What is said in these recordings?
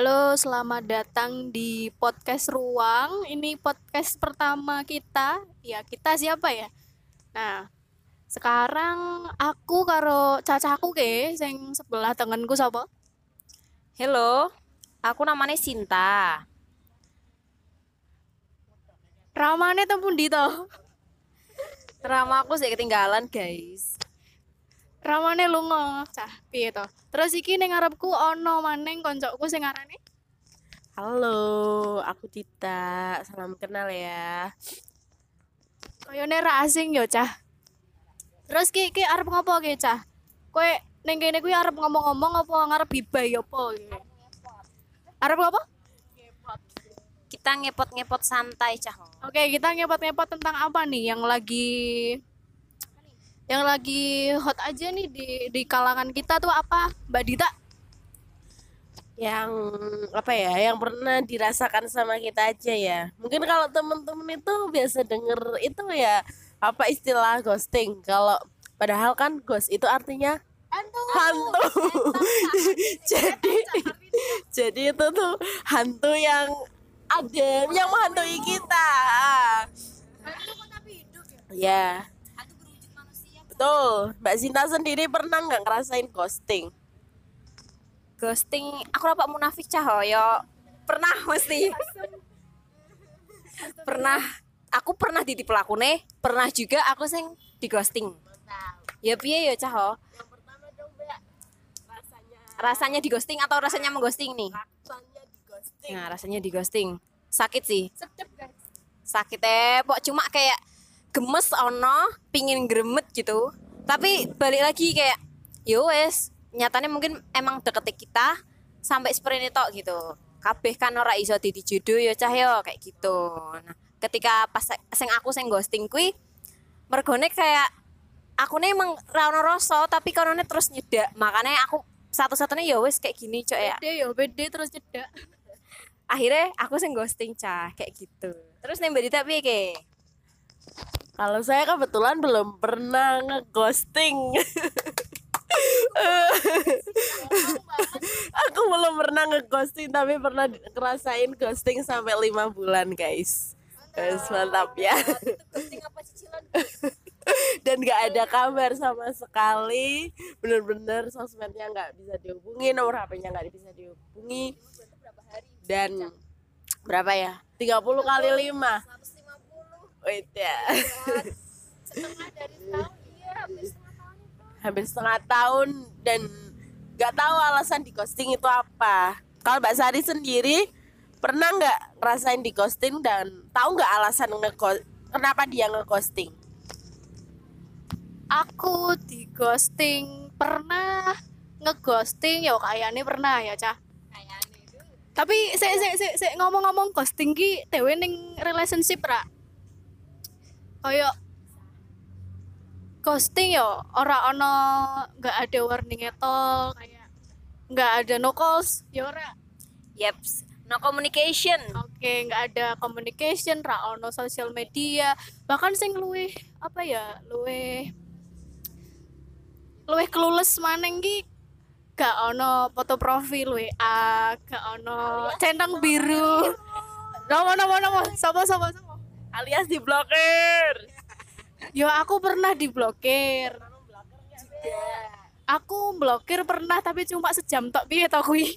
Halo, selamat datang di podcast Ruang. Ini podcast pertama kita. Ya, kita siapa ya? Nah, sekarang aku karo cacaku ke sing sebelah tanganku sapa? Halo, aku namanya Sinta. Ramane tempun di to. Drama aku sih ketinggalan, guys. Ramane lunga. Cah, piye to? Terus iki ning ngarepku ono maning koncoku sing ngarane Halo, aku Tita. Salam kenal ya. koyone ra asing yo, Cah. Terus ki ki arep ngopo ki, Cah? Kowe ning kene kuwi arep ngomong-ngomong apa ngarep gibah ya apa iki? Arep ngopo? Kita ngepot-ngepot santai, Cah. Oke, kita ngepot-ngepot tentang apa nih yang lagi yang lagi hot aja nih di di kalangan kita tuh apa, Mbak Dita? Yang apa ya? Yang pernah dirasakan sama kita aja ya. Mungkin kalau temen-temen itu biasa denger itu ya apa istilah ghosting. Kalau padahal kan ghost itu artinya hantu. jadi jadi itu tuh hantu yang ada yang menghantui kita. Ya. Betul. Mbak Sinta sendiri pernah nggak ngerasain ghosting? Ghosting, aku rapat munafik, Cah. oh, Yo, pernah mesti. pernah. Aku pernah ditipu lakune, pernah juga aku sing di ghosting. Ya piye ya, Cah? oh? Yang pertama dong, Mbak. Rasanya Rasanya di ghosting atau rasanya mengghosting nih? rasanya di ghosting. Nah, rasanya di ghosting. Sakit sih. Sedep, guys. sakit eh pok cuma kayak gemes ono pingin gremet gitu. Tapi balik lagi kayak yo wes nyatanya mungkin emang deket kita sampai seperti tok gitu. Kabeh kan ora iso dadi jodoh yo cah yo kayak gitu. Nah ketika pas sing aku sing ghosting kuwi mergone kayak aku nih emang ra ono rasa tapi konone terus nyedak makanya aku satu-satunya yo wes kayak gini cok ya. Bede yo, bede terus cedak. akhirnya aku sing ghosting cah kayak gitu. Terus nih mbak Dita piye ke Kalau saya kebetulan belum pernah ngeghosting. Aku belum pernah ngeghosting tapi pernah ngerasain ghosting sampai lima bulan guys. Guys mantap ya. Dan gak ada kabar sama sekali. Bener-bener sosmednya nggak bisa dihubungi, nomor HP-nya nggak bisa dihubungi. Dan berapa ya? 30 kali 5 Wait ya. Hampir setengah tahun dan nggak tahu alasan di ghosting itu apa. Kalau Mbak Sari sendiri pernah nggak ngerasain di ghosting dan tahu nggak alasan nge kenapa dia nge-ghosting? Aku di ghosting pernah ngeghosting ya kayaknya pernah ya, Cah. Tapi saya saya saya ngomong-ngomong ghosting ki dewe ning relationship ra. Kayak ghosting yo ora ono nggak ada warning etol kayak nggak ada no calls ya ora Yeps, no communication. Oke, nggak ada communication, ra ono sosial media, bahkan sing luwih apa ya, luwih luwih clueless maneng ki gak ono foto profil WA, gak ono centang biru. Nomo nomo nomo, sapa sapa sapa. Alias diblokir. Yo aku pernah diblokir. Aku blokir pernah tapi cuma sejam tok piye to kuwi.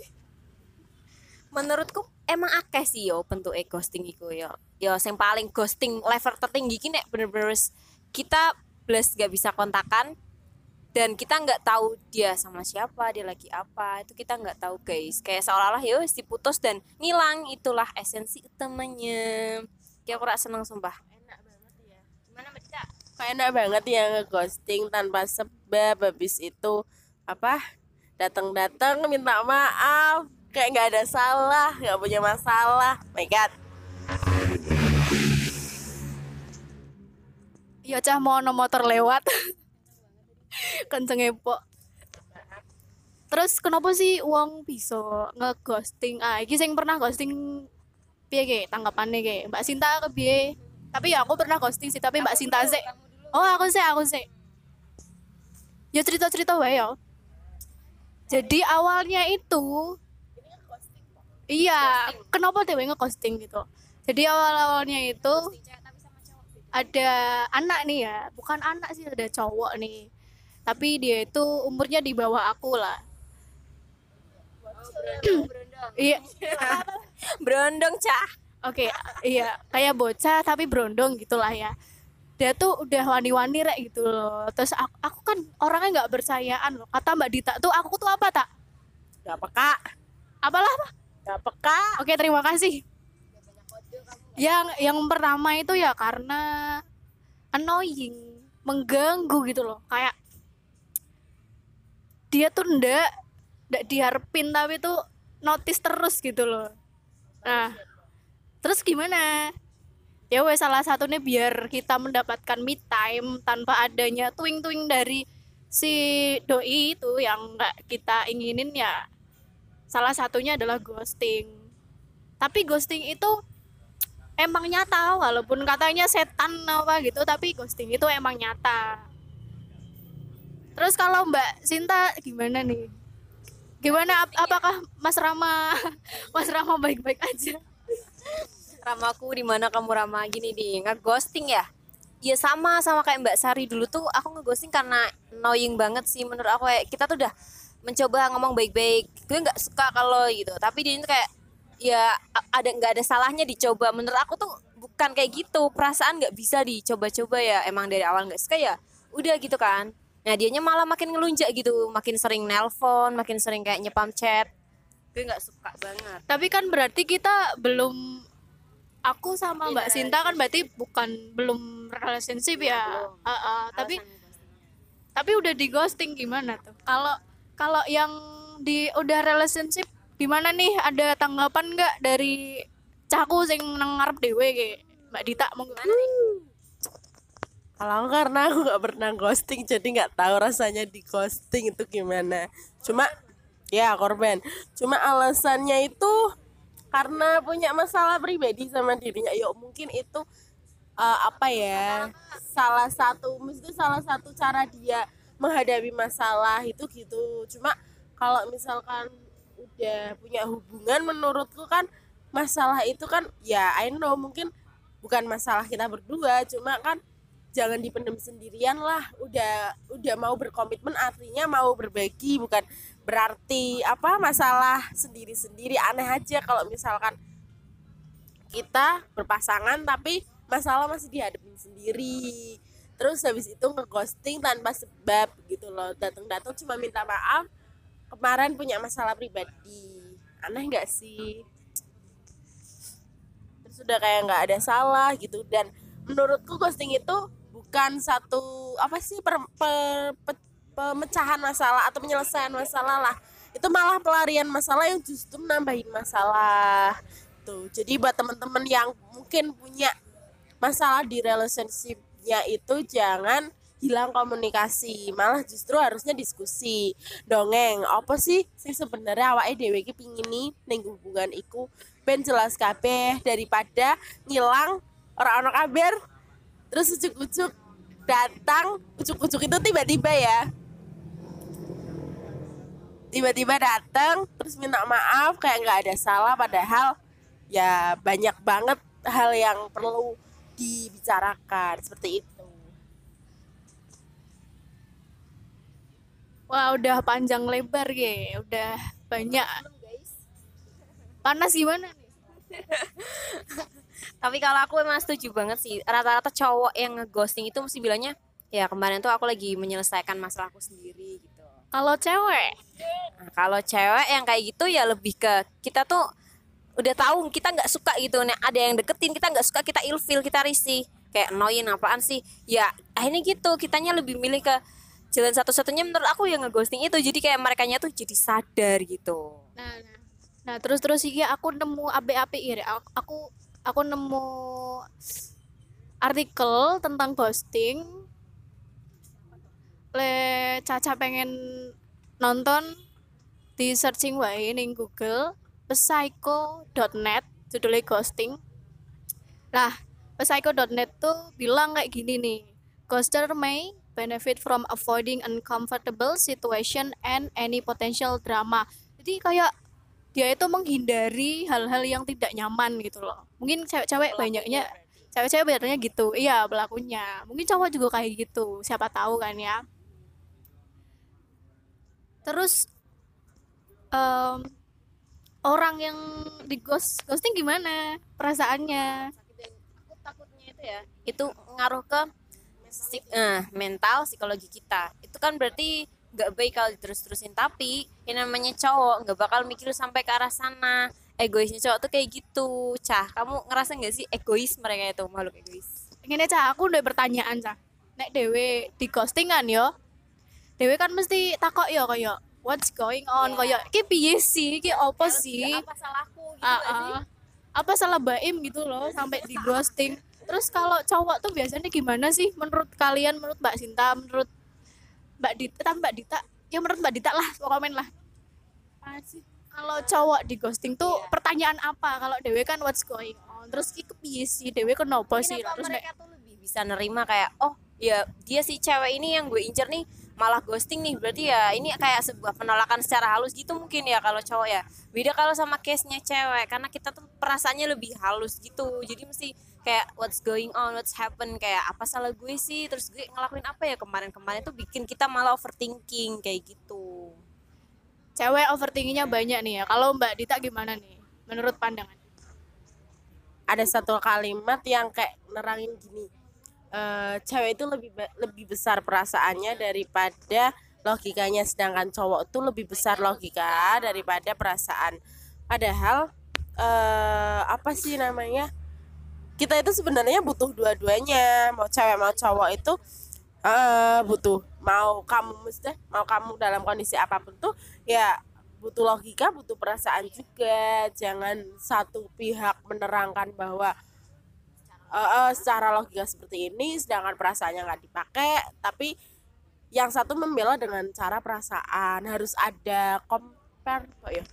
Menurutku emang akeh sih yo bentuk ghosting iku yo. Yo sing paling ghosting level tertinggi ki nek bener-bener kita plus gak bisa kontakan dan kita nggak tahu dia sama siapa dia lagi apa itu kita nggak tahu guys kayak seolah-olah yo wis diputus dan ngilang itulah esensi utamanya kayak aku rak seneng sumpah Enak banget ya. gimana mbak Cak? Kayak enak banget ya nge-ghosting tanpa sebab habis itu apa? Datang-datang minta maaf, kayak nggak ada salah, nggak punya masalah. My God. Ya cah mau ono motor lewat. Kenceng epok. Terus kenapa sih uang bisa ngeghosting? Ah, iki sing pernah ghosting piye ge tanggapannya ge? Mbak Sinta ke piye? Tapi ya aku pernah ghosting sih, tapi Mbak Sinta sih. Oh, aku sih, aku sih. Ya cerita-cerita wae ya. Jadi awalnya itu iya kenapa dewe nge-ghosting gitu jadi awal-awalnya itu ada anak nih ya bukan anak sih ada cowok nih tapi dia itu umurnya di bawah aku lah iya Berondong, Cah. oke iya kayak bocah tapi berondong gitulah ya dia tuh udah wani-wani rek gitu loh terus aku, aku kan orangnya nggak bersayaan loh kata mbak Dita tuh aku tuh apa tak Gak peka, apalah apa gak peka. Oke, terima kasih. Yang yang pertama itu ya karena annoying, mengganggu gitu loh. Kayak dia tuh ndak ndak diharapin tapi tuh notice terus gitu loh. Nah, terus gimana? Ya wes salah satunya biar kita mendapatkan me time tanpa adanya twing-twing dari si doi itu yang nggak kita inginin ya. Salah satunya adalah ghosting. Tapi ghosting itu emang nyata walaupun katanya setan apa gitu tapi ghosting itu emang nyata. Terus kalau Mbak Sinta gimana nih gimana ap- apakah Mas Rama Mas Rama baik-baik aja Ramaku di mana kamu Rama gini di nge-ghosting ya? Iya sama sama kayak Mbak Sari dulu tuh aku nge-ghosting karena annoying banget sih menurut aku kayak kita tuh udah mencoba ngomong baik-baik. Gue nggak suka kalau gitu. Tapi dia itu kayak ya ada nggak ada salahnya dicoba. Menurut aku tuh bukan kayak gitu. Perasaan nggak bisa dicoba-coba ya. Emang dari awal nggak suka ya. Udah gitu kan. Nah dianya malah makin ngelunjak gitu, makin sering nelpon, makin sering kayak nyepam chat. Gue nggak suka banget. tapi kan berarti kita belum aku sama Mbak Sinta kan berarti bukan belum relationship ya Belum. Ah, ah. tapi tapi udah di ghosting gimana tuh kalau kalau yang di udah relationship gimana nih ada tanggapan nggak dari caku sing nang ngarep dewe kayak Mbak Dita mau gimana nih Kalau karena aku gak pernah ghosting jadi nggak tahu rasanya di ghosting itu gimana. Cuma ya korban. Cuma alasannya itu karena punya masalah pribadi sama dirinya. Yuk mungkin itu eh, apa ya salah satu mesti salah satu cara dia menghadapi masalah itu gitu. Cuma kalau misalkan udah punya hubungan menurutku kan masalah itu kan ya I know mungkin bukan masalah kita berdua cuma kan jangan dipendam sendirian lah. Udah udah mau berkomitmen artinya mau berbagi bukan berarti apa masalah sendiri-sendiri. Aneh aja kalau misalkan kita berpasangan tapi masalah masih dihadapin sendiri. Terus habis itu ngeghosting tanpa sebab gitu loh. Datang-datang cuma minta maaf kemarin punya masalah pribadi. Aneh nggak sih? Terus udah kayak nggak ada salah gitu. Dan menurutku ghosting itu bukan satu apa sih per, per- pe- pemecahan masalah atau penyelesaian masalah lah. Itu malah pelarian masalah yang justru nambahin masalah. Tuh jadi buat teman-teman yang mungkin punya masalah di relationshipnya itu jangan hilang komunikasi malah justru harusnya diskusi. Dongeng apa sih sing sebenarnya awake dhewe iki pingin nih hubungan iku? Ben jelas kabeh daripada ngilang orang orang kabar terus ujuk-ujuk datang ujuk-ujuk itu tiba-tiba ya. Tiba-tiba datang terus minta maaf kayak nggak ada salah padahal ya banyak banget hal yang perlu dibicarakan seperti itu. Wah udah panjang lebar ya udah banyak. Panas gimana nih Tapi kalau aku emang setuju banget sih. Rata-rata cowok yang ngeghosting itu mesti bilangnya, ya kemarin tuh aku lagi menyelesaikan masalahku sendiri gitu. kalau cewek Nah, kalau cewek yang kayak gitu ya lebih ke kita tuh udah tahu kita nggak suka gitu. Nah, ada yang deketin kita nggak suka kita ilfil, kita risih. Kayak annoying apaan sih? Ya akhirnya gitu. Kitanya lebih milih ke jalan satu-satunya menurut aku yang ngeghosting itu. Jadi kayak mereka tuh jadi sadar gitu. nah nah, nah terus terus iki aku nemu ape-ape ya aku aku, aku nemu artikel tentang ghosting. Le Caca pengen nonton di searching wae ning Google psycho.net judulnya ghosting. Lah psycho.net tuh bilang kayak gini nih ghoster may benefit from avoiding uncomfortable situation and any potential drama. Jadi kayak dia itu menghindari hal-hal yang tidak nyaman gitu loh mungkin cewek-cewek banyaknya cewek-cewek banyaknya gitu. Iya pelakunya. Mungkin cowok juga kayak gitu. Siapa tahu kan ya. Terus em, orang yang di ghost ghosting gimana perasaannya? Aku takutnya itu ya itu ngaruh ke psik- eh, mental psikologi kita. Itu kan berarti nggak baik kalau terus-terusin tapi yang namanya cowok nggak bakal mikir sampai ke arah sana egoisnya cowok tuh kayak gitu. Cah kamu ngerasa nggak sih egois mereka itu makhluk egois? Ini cah aku udah pertanyaan cah. Nek dewe di ghosting kan yo. Dewe kan mesti takok yo kayak what's going on? Iya. kayak ki piye sih? Ki apa sih? apa salahku? Gitu Ah, nggak sih? ah. apa salah Baim gitu loh sampai di ghosting. Terus kalau cowok tuh biasanya gimana sih menurut kalian menurut Mbak Sinta menurut Mbak Dita tapi Mbak Dita? Ya menurut Mbak Dita lah komen lah. Apa sih? Kalau cowok di ghosting tuh Iya. pertanyaan apa? Kalau dewe kan what's going on? Terus ki kepiye sih? Dewe kenapa sih? Mungkin apa terus mereka tuh lebih bisa nerima kayak oh ya dia si cewek ini yang gue incer nih malah ghosting nih. Berarti ya ini kayak sebuah penolakan secara halus gitu mungkin ya kalau cowok ya. Beda kalau sama case nya cewek karena kita tuh perasaannya lebih halus gitu. Jadi mesti kayak what's going on what's happen kayak apa salah gue sih? Terus gue ngelakuin apa ya kemarin-kemarin tuh bikin kita malah overthinking kayak gitu cewek overthinkingnya banyak nih ya. Kalau Mbak Dita gimana nih? Menurut pandangan. Ada satu kalimat yang kayak nerangin gini eh cewek itu lebih lebih besar perasaannya daripada logikanya. Sedangkan cowok itu lebih besar logika daripada perasaan. Padahal eh apa sih namanya? Kita itu sebenarnya butuh dua-duanya. Mau cewek mau cowok itu eh butuh mau kamu mesti mau kamu dalam kondisi apa pun tuh ya butuh logika butuh perasaan juga. Jangan satu pihak menerangkan bahwa eh, eh, secara logika seperti ini sedangkan perasaannya nggak dipakai. Tapi yang satu membela dengan cara perasaan. Harus ada compare kok ya?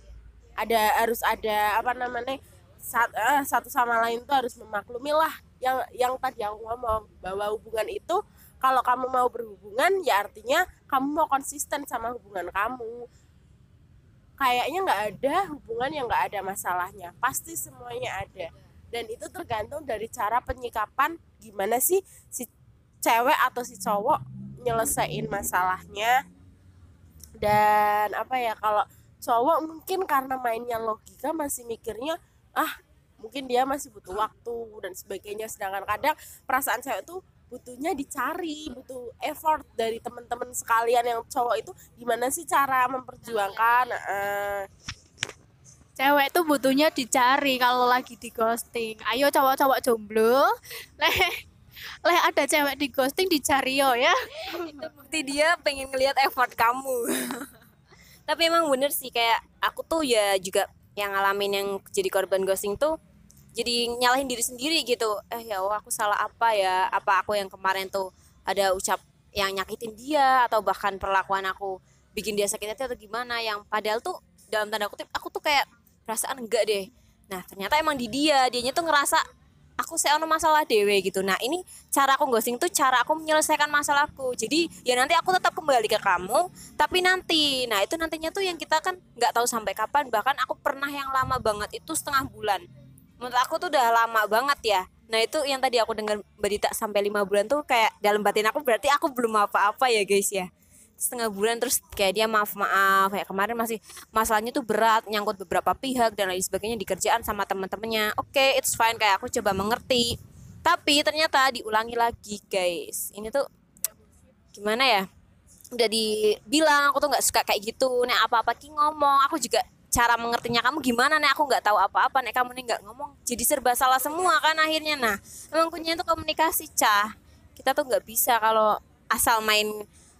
Ada harus ada apa namanya sat- eh, satu sama lain tuh harus memaklumi lah. Yang yang tadi aku ngomong bahwa hubungan itu kalau kamu mau berhubungan ya artinya kamu mau konsisten sama hubungan kamu kayaknya nggak ada hubungan yang nggak ada masalahnya. Pasti semuanya ada. Dan itu tergantung dari cara penyikapan gimana sih si cewek atau si cowok nyelesain masalahnya. Dan apa ya kalau cowok mungkin karena mainnya logika masih mikirnya ah mungkin dia masih butuh waktu dan sebagainya. Sedangkan kadang perasaan cewek tuh butuhnya dicari butuh effort dari teman-teman sekalian yang cowok itu gimana sih cara memperjuangkan? Eh, cewek tuh butuhnya dicari kalau lagi di ghosting. Ayo cowok-cowok jomblo. Leh leh ada cewek di ghosting dicari yo ya. Itu bukti dia pengen ngelihat effort kamu. Tapi emang bener sih kayak aku tuh ya juga yang ngalamin yang jadi korban ghosting tuh jadi nyalahin diri sendiri gitu. Eh ya Allah aku salah apa ya? Apa aku yang kemarin tuh ada ucap yang nyakitin dia atau bahkan perlakuan aku bikin dia sakit hati atau gimana yang padahal tuh dalam tanda kutip aku tuh kayak perasaan enggak deh. Nah ternyata emang di dia. Dianya tuh ngerasa aku saya ono masalah dewe gitu. Nah ini cara aku ghosting tuh cara aku menyelesaikan masalahku. Jadi ya nanti aku tetap kembali ke kamu tapi nanti. Nah itu nantinya tuh yang kita kan nggak tahu sampai kapan. Bahkan aku pernah yang lama banget itu setengah bulan menurut aku tuh udah lama banget ya. Nah itu yang tadi aku dengar Mbak Dita sampai lima bulan tuh kayak dalam batin aku berarti aku belum apa-apa ya guys ya. Setengah bulan terus kayak dia maaf maaf kayak kemarin masih masalahnya tuh berat nyangkut beberapa pihak dan lain sebagainya di kerjaan sama teman-temannya. Oke it's fine kayak aku coba mengerti. Tapi ternyata diulangi lagi guys. Ini tuh gimana ya? Udah dibilang aku tuh nggak suka kayak gitu. Nek apa apa ki ngomong aku juga cara mengertinya kamu gimana nek? Aku nggak tahu apa-apa nek. Kamu nih nggak ngomong jadi serba salah semua kan akhirnya nah emang kuncinya itu komunikasi cah. Kita tuh nggak bisa kalau asal main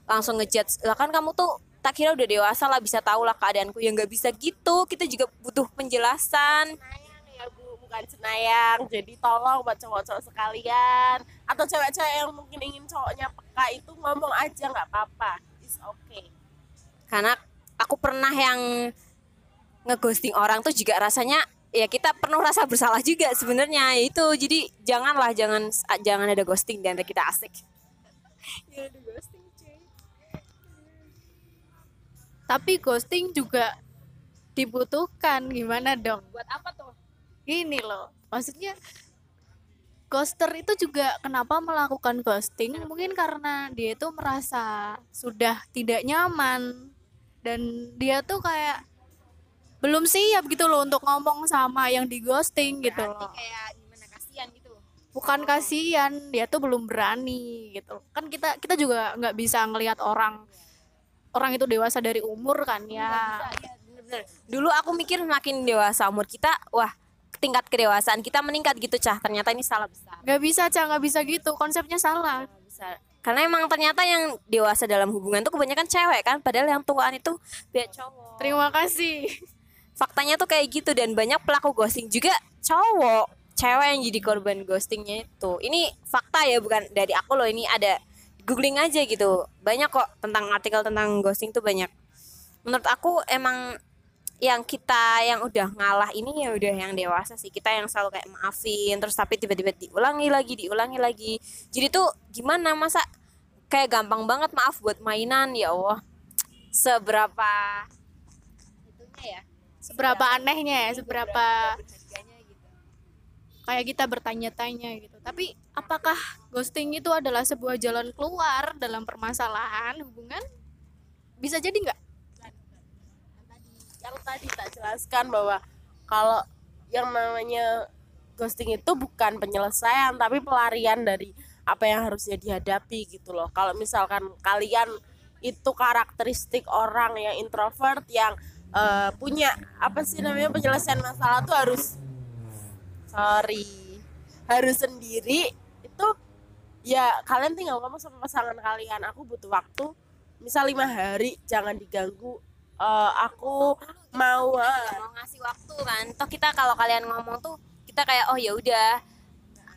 langsung ngejudge. Lah kan kamu tuh tak kira udah dewasa lah bisa tahu lah keadaanku. Ya nggak bisa gitu. Kita juga butuh penjelasan. Senayang ya bu. Bukan senayang. Jadi tolong buat cowok-cowok sekalian. Atau cewek-cewek yang mungkin ingin cowoknya peka itu ngomong aja nggak apa-apa. It's okay. Karena aku pernah yang ngeghosting orang tuh juga rasanya ya kita penuh rasa bersalah juga sebenarnya. Itu jadi janganlah jangan jangan ada ghosting dan kita asik. Jangan ada ghosting cuy. Tapi ghosting juga dibutuhkan gimana dong? Buat apa tuh? Gini loh maksudnya ghoster itu juga kenapa melakukan ghosting? Mungkin karena dia itu merasa sudah tidak nyaman dan dia tuh kayak belum siap gitu loh untuk ngomong sama yang di ghosting gitu Berarti loh. kayak gimana kasihan gitu. Bukan kasihan dia tuh belum berani gitu. Kan kita kita juga nggak bisa ngelihat orang orang itu dewasa dari umur kan ya. Iya, bener-bener. dulu aku mikir makin dewasa umur kita wah tingkat kedewasaan kita meningkat gitu cah. Ternyata ini salah besar. Nggak bisa cah nggak bisa gitu. Konsepnya salah. Bisa. Karena emang ternyata yang dewasa dalam hubungan tuh kebanyakan cewek kan padahal yang tuaan itu biar cowok. Terima kasih faktanya tuh kayak gitu dan banyak pelaku ghosting juga cowok cewek yang jadi korban ghostingnya itu. Ini fakta ya bukan dari aku loh ini ada googling aja gitu. Banyak kok tentang artikel tentang ghosting tuh banyak. Menurut aku emang yang kita yang udah ngalah ini ya udah yang dewasa sih. Kita yang selalu kayak maafin terus tapi tiba-tiba diulangi lagi diulangi lagi. Jadi tuh gimana masa kayak gampang banget maaf buat mainan ya Allah. Seberapa seberapa anehnya ya seberapa berharganya gitu. kayak kita bertanya-tanya gitu. Tapi apakah ghosting itu adalah sebuah jalan keluar dalam permasalahan hubungan? Bisa jadi nggak? Yang tadi tak jelaskan bahwa kalau yang namanya ghosting itu bukan penyelesaian tapi pelarian dari apa yang harusnya dihadapi gitu loh. Kalau misalkan kalian itu karakteristik orang yang introvert yang eh, punya apa sih namanya penyelesaian masalah tuh harus sorry harus sendiri itu ya kalian tinggal ngomong sama pasangan kalian. Aku butuh waktu misal lima hari jangan diganggu. Eh, aku mau ah, Nggak mau ngasih waktu kan. Toh kita kalau kalian ngomong tuh kita kayak oh ya udah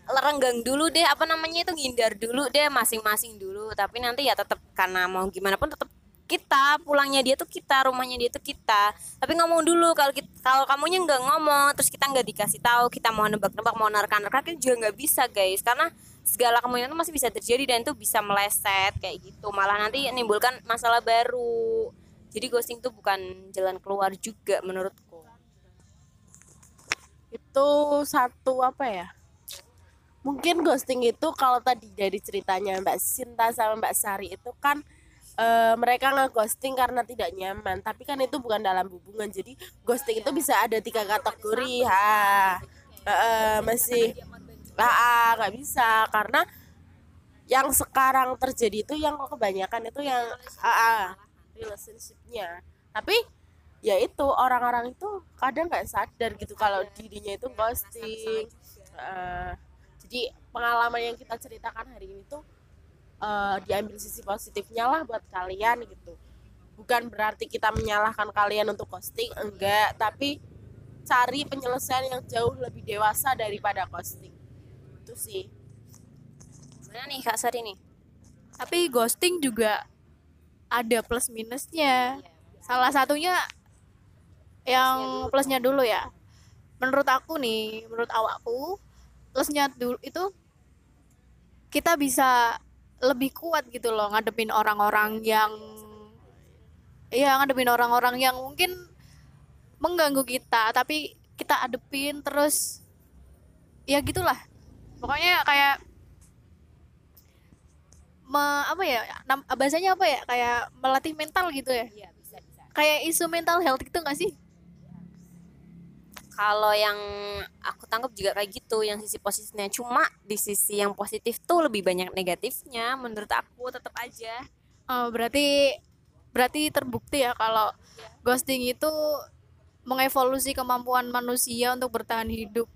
lerenggang dulu deh apa namanya itu ngindar dulu deh masing-masing dulu. Tapi nanti ya tetap karena mau gimana pun tetap kita pulangnya dia tuh kita rumahnya dia tuh kita. Tapi ngomong dulu kalau kalau kamunya nggak ngomong terus kita nggak dikasih tahu kita mau nebak-nebak mau nerka-nerka kan juga nggak bisa guys. Karena segala kemungkinan itu masih bisa terjadi dan itu bisa meleset kayak gitu. Malah nanti menimbulkan masalah baru. Jadi ghosting tuh bukan jalan keluar juga menurutku. Itu satu apa ya? Mungkin ghosting itu kalau tadi dari ceritanya Mbak Sinta sama Mbak Sari itu kan eh, mereka nge-ghosting karena tidak nyaman. Tapi kan itu bukan dalam hubungan. Jadi ghosting itu bisa ada tiga kategori. Ha. Eh, masih. Ah nggak bisa. Karena yang sekarang terjadi itu yang kebanyakan itu yang ah, relationshipnya. Tapi ya itu orang-orang itu kadang nggak sadar gitu kalau dirinya itu ghosting. Eh, jadi pengalaman yang kita ceritakan hari ini tuh eh, diambil sisi positifnya lah buat kalian gitu. Bukan berarti kita menyalahkan kalian untuk ghosting enggak. Tapi cari penyelesaian yang jauh lebih dewasa daripada ghosting. Itu sih. Mana nih Kak Sari nih? tapi ghosting juga ada plus minusnya. Salah satunya yang plusnya dulu ya. Menurut aku nih menurut awakku plusnya dulu itu kita bisa lebih kuat gitu loh ngadepin orang-orang yang ya ngadepin orang-orang yang mungkin mengganggu kita tapi kita adepin terus ya gitulah. Pokoknya kayak me, apa ya nam, bahasanya apa ya kayak melatih mental gitu ya? Iya, bisa bisa. kayak isu mental health gitu nggak sih Kalau yang aku tangkap juga kayak gitu, yang sisi positifnya. Cuma di sisi yang positif tuh lebih banyak negatifnya menurut aku tetap aja. Oh, berarti berarti terbukti ya kalau ghosting itu mengevolusi kemampuan manusia untuk bertahan hidup.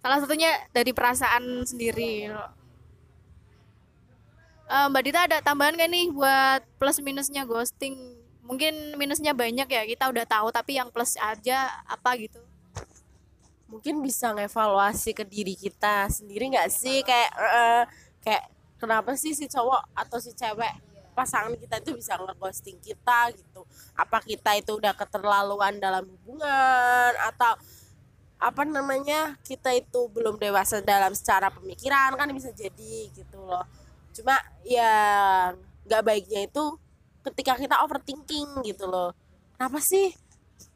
Salah satunya dari perasaan sendiri. Eh, Mbak Dita ada tambahan gak nih buat plus minusnya ghosting mungkin minusnya banyak ya kita udah tahu tapi yang plus aja apa gitu. Mungkin bisa ngevaluasi ke diri kita sendiri nggak sih? Kayak eh, kayak kenapa sih si cowok atau si cewek pasangan kita itu bisa ngeghosting kita gitu? Apa kita itu udah keterlaluan dalam hubungan atau apa namanya kita itu belum dewasa dalam secara pemikiran kan bisa jadi gitu loh. Cuma ya nggak baiknya itu ketika kita overthinking gitu loh. Kenapa sih?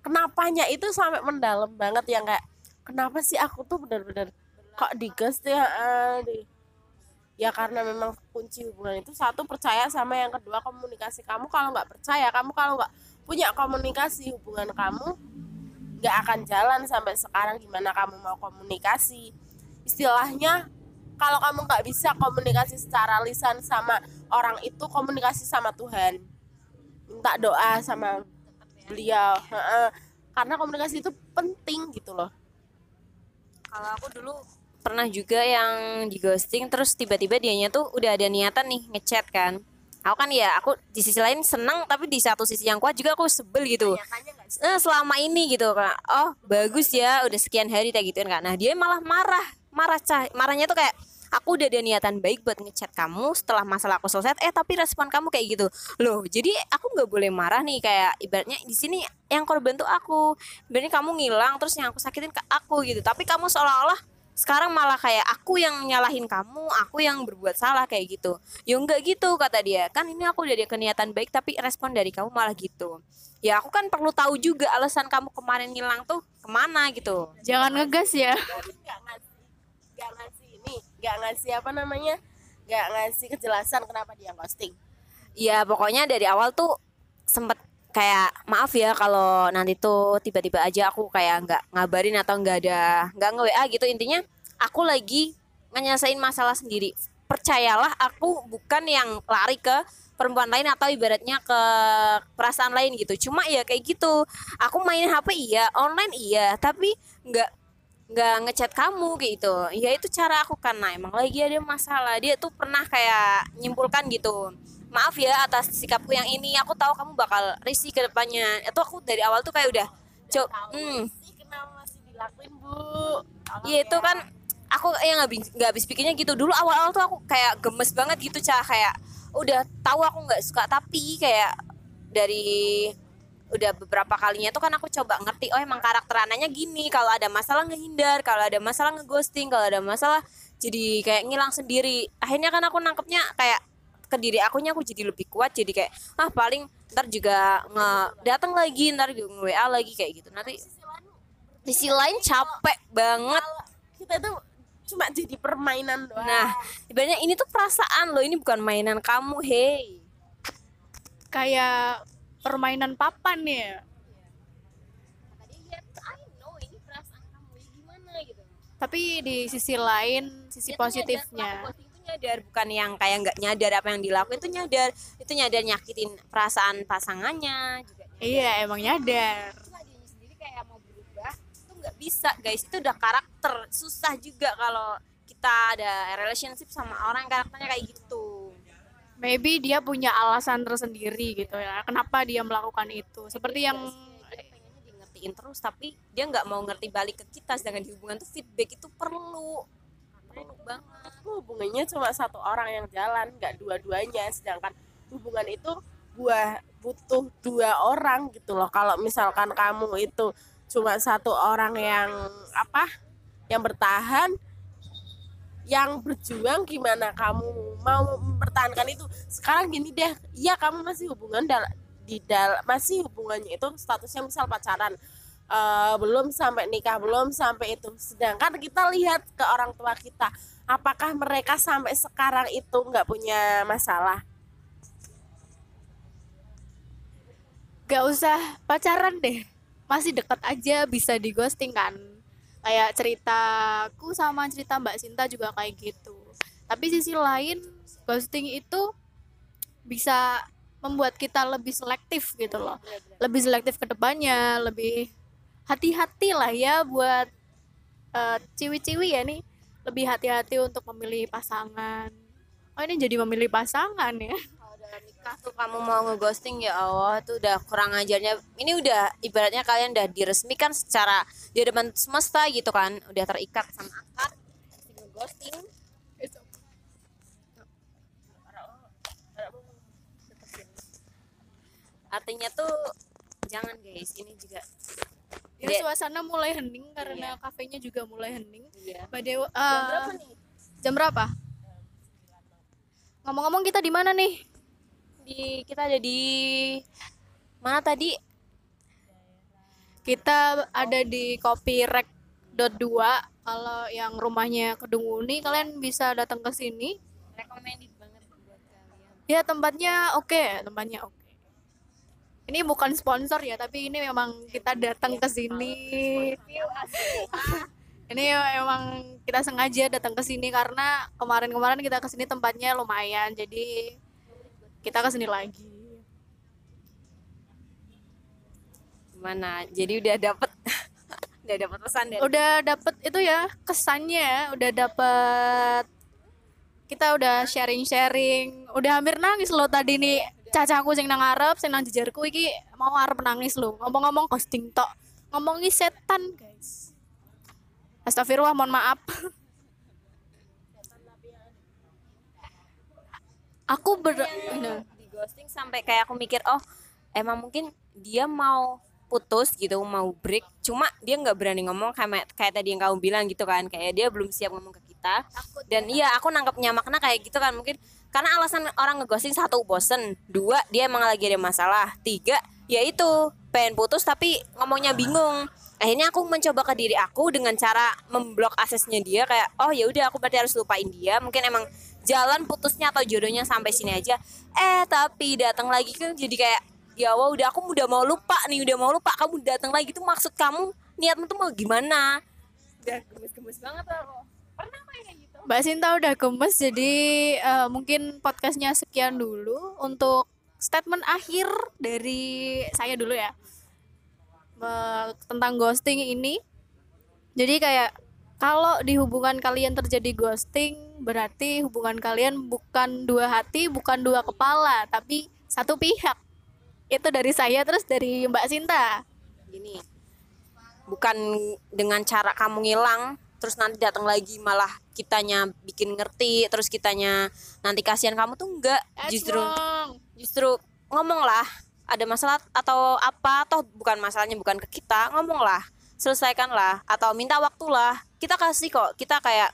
Kenapanya itu sampai mendalam banget yang kayak kenapa sih aku tuh bener-bener kok di ghost ya ah, di- ya karena memang kunci hubungan itu satu percaya sama yang kedua komunikasi kamu. Kalau nggak percaya kamu kalau nggak punya komunikasi hubungan kamu nggak akan jalan sampai sekarang gimana kamu mau komunikasi. Istilahnya kalau kamu nggak bisa komunikasi secara lisan sama orang itu komunikasi sama Tuhan minta doa sama beliau Heeh. karena komunikasi itu penting gitu loh Kalau aku dulu pernah juga yang di ghosting terus tiba-tiba dianya tuh udah ada niatan nih ngechat kan. Aku kan ya aku di sisi lain seneng tapi di satu sisi yang kuat juga aku sebel gitu. Eh, selama ini gitu kak. Oh bagus ya udah sekian hari kayak gituin kak. Nah dia malah marah marah cah marahnya tuh kayak aku udah ada niatan baik buat ngechat kamu setelah masalah aku selesai eh tapi respon kamu kayak gitu. Loh jadi aku nggak boleh marah nih kayak ibaratnya di sini yang korban tuh aku. Ibaratnya kamu ngilang terus yang aku sakitin ke aku gitu. Tapi kamu seolah-olah sekarang malah kayak aku yang nyalahin kamu aku yang berbuat salah kayak gitu. Ya enggak gitu kata dia. Kan ini aku udah ada keniatan baik tapi respon dari kamu malah gitu. Ya aku kan perlu tahu juga alasan kamu kemarin ngilang tuh ke mana gitu. Jangan ngegas ya. ngasih ngasih. ini nggak ngasih apa namanya nggak ngasih kejelasan kenapa dia ghosting. Ya pokoknya dari awal tuh sempet kayak maaf ya kalau nanti tuh tiba-tiba aja aku kayak nggak ngabarin atau nggak ada nggak nge WA gitu. Intinya aku lagi nyelesain masalah sendiri. Percayalah aku bukan yang lari ke perempuan lain atau ibaratnya ke perasaan lain gitu. Cuma ya kayak gitu. Aku main HP iya online iya tapi nggak nggak ngechat kamu gitu. Ya itu cara aku karena emang lagi ada masalah. Dia tuh pernah kayak nyimpulkan gitu maaf ya atas sikapku yang ini. Aku tahu kamu bakal risih ke depannya. Itu aku dari awal tuh kayak udah cok hmm. dilakuin bu. Iya itu kan aku yang nggak habis nggak habis pikirnya gitu. Dulu awal-awal tuh aku kayak gemes banget gitu cah kayak udah tahu aku nggak suka tapi kayak dari udah beberapa kalinya tuh kan aku coba ngerti oh emang karakter anaknya gini kalau ada masalah ngehindar kalau ada masalah ngeghosting kalau ada masalah jadi kayak ngilang sendiri. Akhirnya kan aku nangkepnya kayak ke diri akunya aku jadi lebih kuat jadi kayak ah paling ntar juga nge datang lagi ntar juga nge WA lagi kayak gitu. Nanti di sisi lain capek banget. Kita tuh cuma jadi permainan doang. Nah, ibaratnya ini tuh perasaan lo, ini bukan mainan kamu, hey. Kayak permainan papan ya. gitu. Tapi di sisi lain, sisi positifnya. itu nyadar, bukan yang kayak nggak nyadar apa yang dilakuin itu nyadar, itu nyadar nyakitin perasaan pasangannya juga. Iya, emang nyadar. Cuma dia sendiri kayak mau berubah, itu nggak bisa, guys. Itu udah karakter, susah juga kalau kita ada relationship sama orang karakternya kayak gitu. Maybe dia punya alasan tersendiri gitu ya. Kenapa dia melakukan itu? Seperti yang pengennya di ngertiin terus tapi dia nggak mau ngerti balik ke kita sedangkan di hubungan tuh feedback itu perlu perlu banget hubungannya cuma satu orang yang jalan nggak dua-duanya sedangkan hubungan itu buah butuh dua orang gitu loh kalau misalkan kamu itu cuma satu orang yang apa yang bertahan yang berjuang gimana kamu mau mempertahankan itu sekarang gini deh iya kamu masih hubungan dal di dal masih hubungannya itu statusnya misal pacaran eh, belum sampai nikah belum sampai itu sedangkan kita lihat ke orang tua kita apakah mereka sampai sekarang itu nggak punya masalah gak usah pacaran deh. Masih dekat aja bisa di ghosting kan. Kayak ceritaku sama cerita Mbak Sinta juga kayak gitu. Tapi sisi lain, ghosting itu bisa membuat kita lebih selektif gitu loh. Lebih selektif ke depannya, lebih hati-hati lah ya buat eh, ciwi-ciwi ya nih. Lebih hati-hati untuk memilih pasangan. Oh ini jadi memilih pasangan ya. kalau nikah tuh kamu mau ngeghosting ya Allah tuh udah kurang ajarnya ini udah ibaratnya kalian udah diresmikan secara di depan semesta gitu kan udah terikat sama akad pasti artinya tuh jangan guys ini juga Ya, suasana mulai hening karena kafenya juga mulai hening. iya. The way, Jam eh, berapa nih? Jam berapa? Ngomong-ngomong kita di mana nih? di kita ada di mana tadi? Kita ada di kopi rek dot dua. Kalau yang rumahnya kedunguni kalian bisa datang ke sini. Recommended banget buat kalian. Ya tempatnya oke tempatnya oke ini bukan sponsor ya tapi ini memang kita datang ke sini. Ini memang kita sengaja datang ke sini karena kemarin-kemarin kita ke sini tempatnya lumayan jadi kita ke sini lagi. Gimana? Jadi udah dapet? Udah dapet pesan dari udah dapet itu ya kesannya ya udah dapet. Kita udah sharing-sharing. Udah hampir nangis loh tadi nih cacaku sing nang ngarep sing nang jejarku iki mau arep nangis loh ngomong-ngomong ghosting tok. Ngomongi setan guys. Astagfirullah mohon maaf. Aku ber Nah, di ghosting sampai kayak aku mikir oh emang mungkin dia mau putus gitu mau break. Cuma dia nggak berani ngomong kayak kayak tadi yang kamu bilang gitu kan. Kayak dia belum siap ngomong ke kita. Dan iya aku nangkepnya makna kayak gitu kan. Mungkin karena alasan orang ngeghosting satu bosen. Dua dia emang lagi ada masalah. Tiga yaitu pengen putus tapi ngomongnya bingung. Akhirnya aku mencoba ke diri aku dengan cara memblok aksesnya dia kayak oh ya udah aku berarti harus lupain dia. Mungkin emang jalan putusnya atau jodohnya sampai sini aja. Eh tapi datang lagi kan jadi kayak ya wah udah aku udah mau lupa nih udah mau lupa kamu datang lagi. Tuh maksud kamu niatmu tuh mau gimana? Udah gemes-gemes banget gitu Mbak Sinta udah gemes jadi eh, mungkin podcastnya sekian dulu untuk statement akhir dari saya dulu ya. Me- tentang ghosting ini. Jadi kayak kalau di hubungan kalian terjadi ghosting berarti hubungan kalian bukan dua hati bukan dua kepala tapi satu pihak. Itu dari saya terus dari Mbak Sinta. Gini bukan dengan cara kamu ngilang terus nanti datang lagi malah kitanya bikin ngerti terus kitanya nanti kasihan kamu tuh enggak. Justru justru ngomonglah ada masalah atau apa atau bukan masalahnya bukan ke kita ngomonglah selesaikanlah atau minta waktulah kita kasih kok kita kayak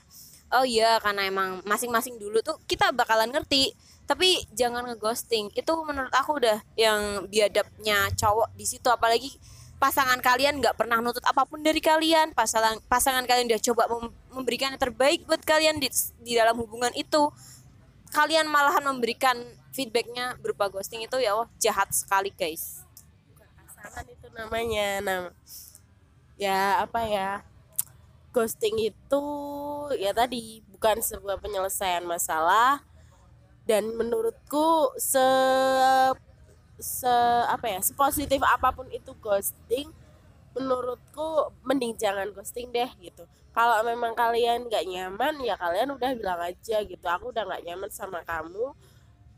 oh iya karena emang masing-masing dulu tuh kita bakalan ngerti. Tapi jangan ngeghosting itu menurut aku udah yang biadabnya cowok di situ apalagi pasangan kalian nggak pernah nuntut apa pun dari kalian. Pasangan pasangan kalian udah coba mem- memberikan yang terbaik buat kalian di, di dalam hubungan itu. Kalian malahan memberikan feedbacknya berupa ghosting itu ya wah jahat sekali guys. Pasangan itu namanya. Nah ya apa ya ghosting itu ya tadi bukan sebuah penyelesaian masalah. Dan menurutku se se apa ya sepositif apa pun itu ghosting menurutku mending jangan ghosting deh gitu. Kalau memang kalian nggak nyaman ya kalian udah bilang aja gitu. Aku udah nggak nyaman sama kamu.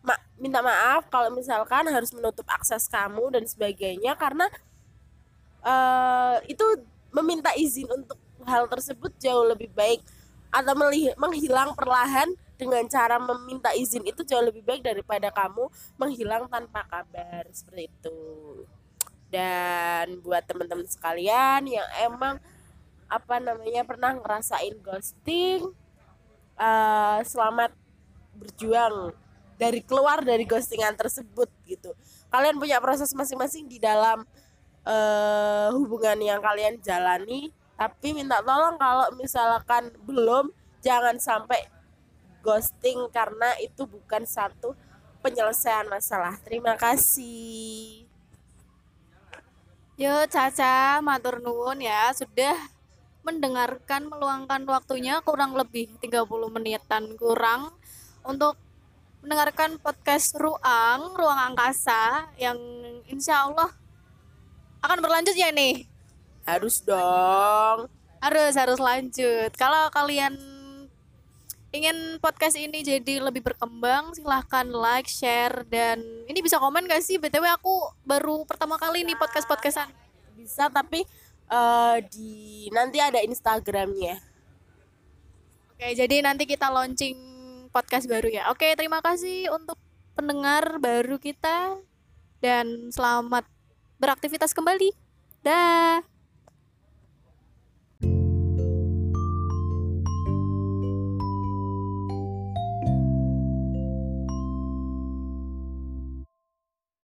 Ma minta maaf kalau misalkan harus menutup akses kamu dan sebagainya karena eh itu meminta izin untuk hal tersebut jauh lebih baik atau meli- menghilang perlahan dengan cara meminta izin itu jauh lebih baik daripada kamu menghilang tanpa kabar seperti itu. Dan buat teman-teman sekalian yang emang apa namanya pernah ngerasain ghosting eh, selamat berjuang dari keluar dari ghostingan tersebut gitu. Kalian punya proses masing-masing di dalam eh, hubungan yang kalian jalani tapi minta tolong kalau misalkan belum jangan sampai ghosting karena itu bukan satu penyelesaian masalah terima kasih Yo Caca, matur nuwun ya sudah mendengarkan meluangkan waktunya kurang lebih 30 menitan kurang untuk mendengarkan podcast Ruang, Ruang Angkasa yang insya Allah akan berlanjut ya nih. harus dong Harus harus lanjut. Kalau kalian ingin podcast ini jadi lebih berkembang, silahkan like, share dan ini bisa komen gak sih? BTW aku baru pertama kali nih podcast-podcastan. bisa tapi eh, di nanti ada Instagramnya Oke, jadi nanti kita launching podcast baru ya. Oke, terima kasih untuk pendengar baru kita dan selamat beraktivitas kembali. Dah.